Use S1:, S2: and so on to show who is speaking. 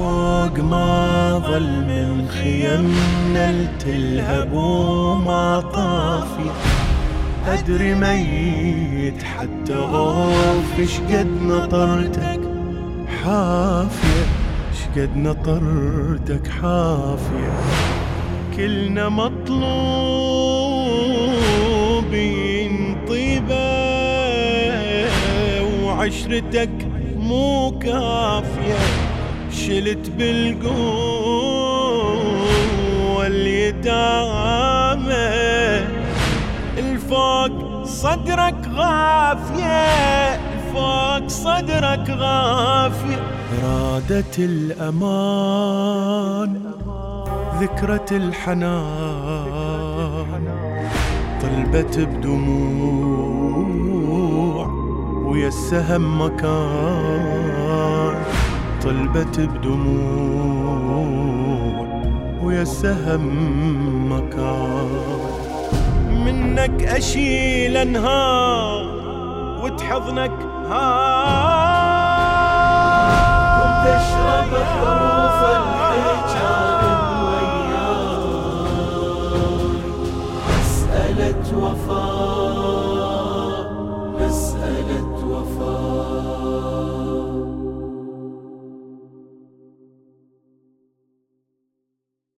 S1: فوق ما ظل من خيمنا التلهب وما طافي. أدري ميت حتى أوف شقد نطرتك حافية شقد نطرتك حافية. كلنا مطلوبين طيبة وعشرتك مو كافية. شلت بالقوة اليتامى الفوق صدرك غافية الفوق صدرك غافية. رادت الأمان ذكرة الحنان. طلبت بدموع ويا السهم مكان. طلبت بدموع ويا السهم مكان منك أشيل أنهار وتحضنك
S2: هار. وتشرب حروف الحجاب وياك مساله وفاك